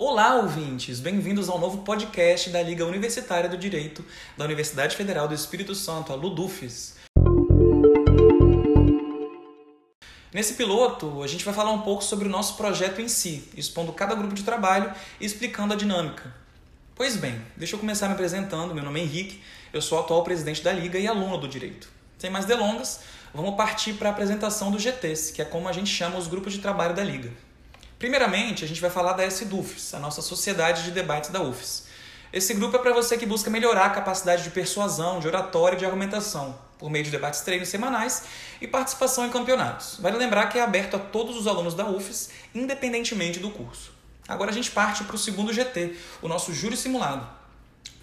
Olá, ouvintes! Bem-vindos ao novo podcast da Liga Universitária do Direito da Universidade Federal do Espírito Santo, a LUDUFES. Nesse piloto, a gente vai falar um pouco sobre o nosso projeto em si, expondo cada grupo de trabalho e explicando a dinâmica. Pois bem, deixa eu começar me apresentando. Meu nome é Henrique, eu sou atual presidente da Liga e aluno do Direito. Sem mais delongas, vamos partir para a apresentação dos GTs, que é como a gente chama os grupos de trabalho da Liga. Primeiramente, a gente vai falar da SDUFES, a nossa Sociedade de Debates da UFES. Esse grupo é para você que busca melhorar a capacidade de persuasão, de oratória e de argumentação, por meio de debates treinos semanais e participação em campeonatos. Vale lembrar que é aberto a todos os alunos da UFES, independentemente do curso. Agora a gente parte para o segundo GT, o nosso júri simulado.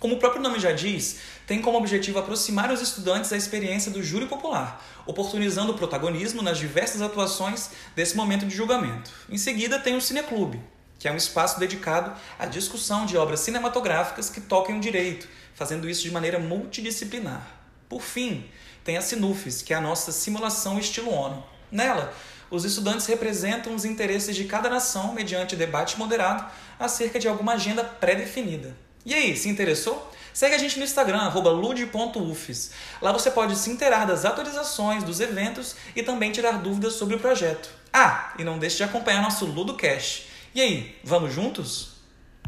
Como o próprio nome já diz, tem como objetivo aproximar os estudantes da experiência do júri popular, oportunizando o protagonismo nas diversas atuações desse momento de julgamento. Em seguida, tem o Cineclube, que é um espaço dedicado à discussão de obras cinematográficas que toquem o direito, fazendo isso de maneira multidisciplinar. Por fim, tem a Sinufes, que é a nossa simulação estilo ONU. Nela, os estudantes representam os interesses de cada nação mediante debate moderado acerca de alguma agenda pré-definida. E aí, se interessou? Segue a gente no Instagram, lud.ufes. Lá você pode se inteirar das atualizações, dos eventos e também tirar dúvidas sobre o projeto. Ah, e não deixe de acompanhar nosso LudoCast. E aí, vamos juntos?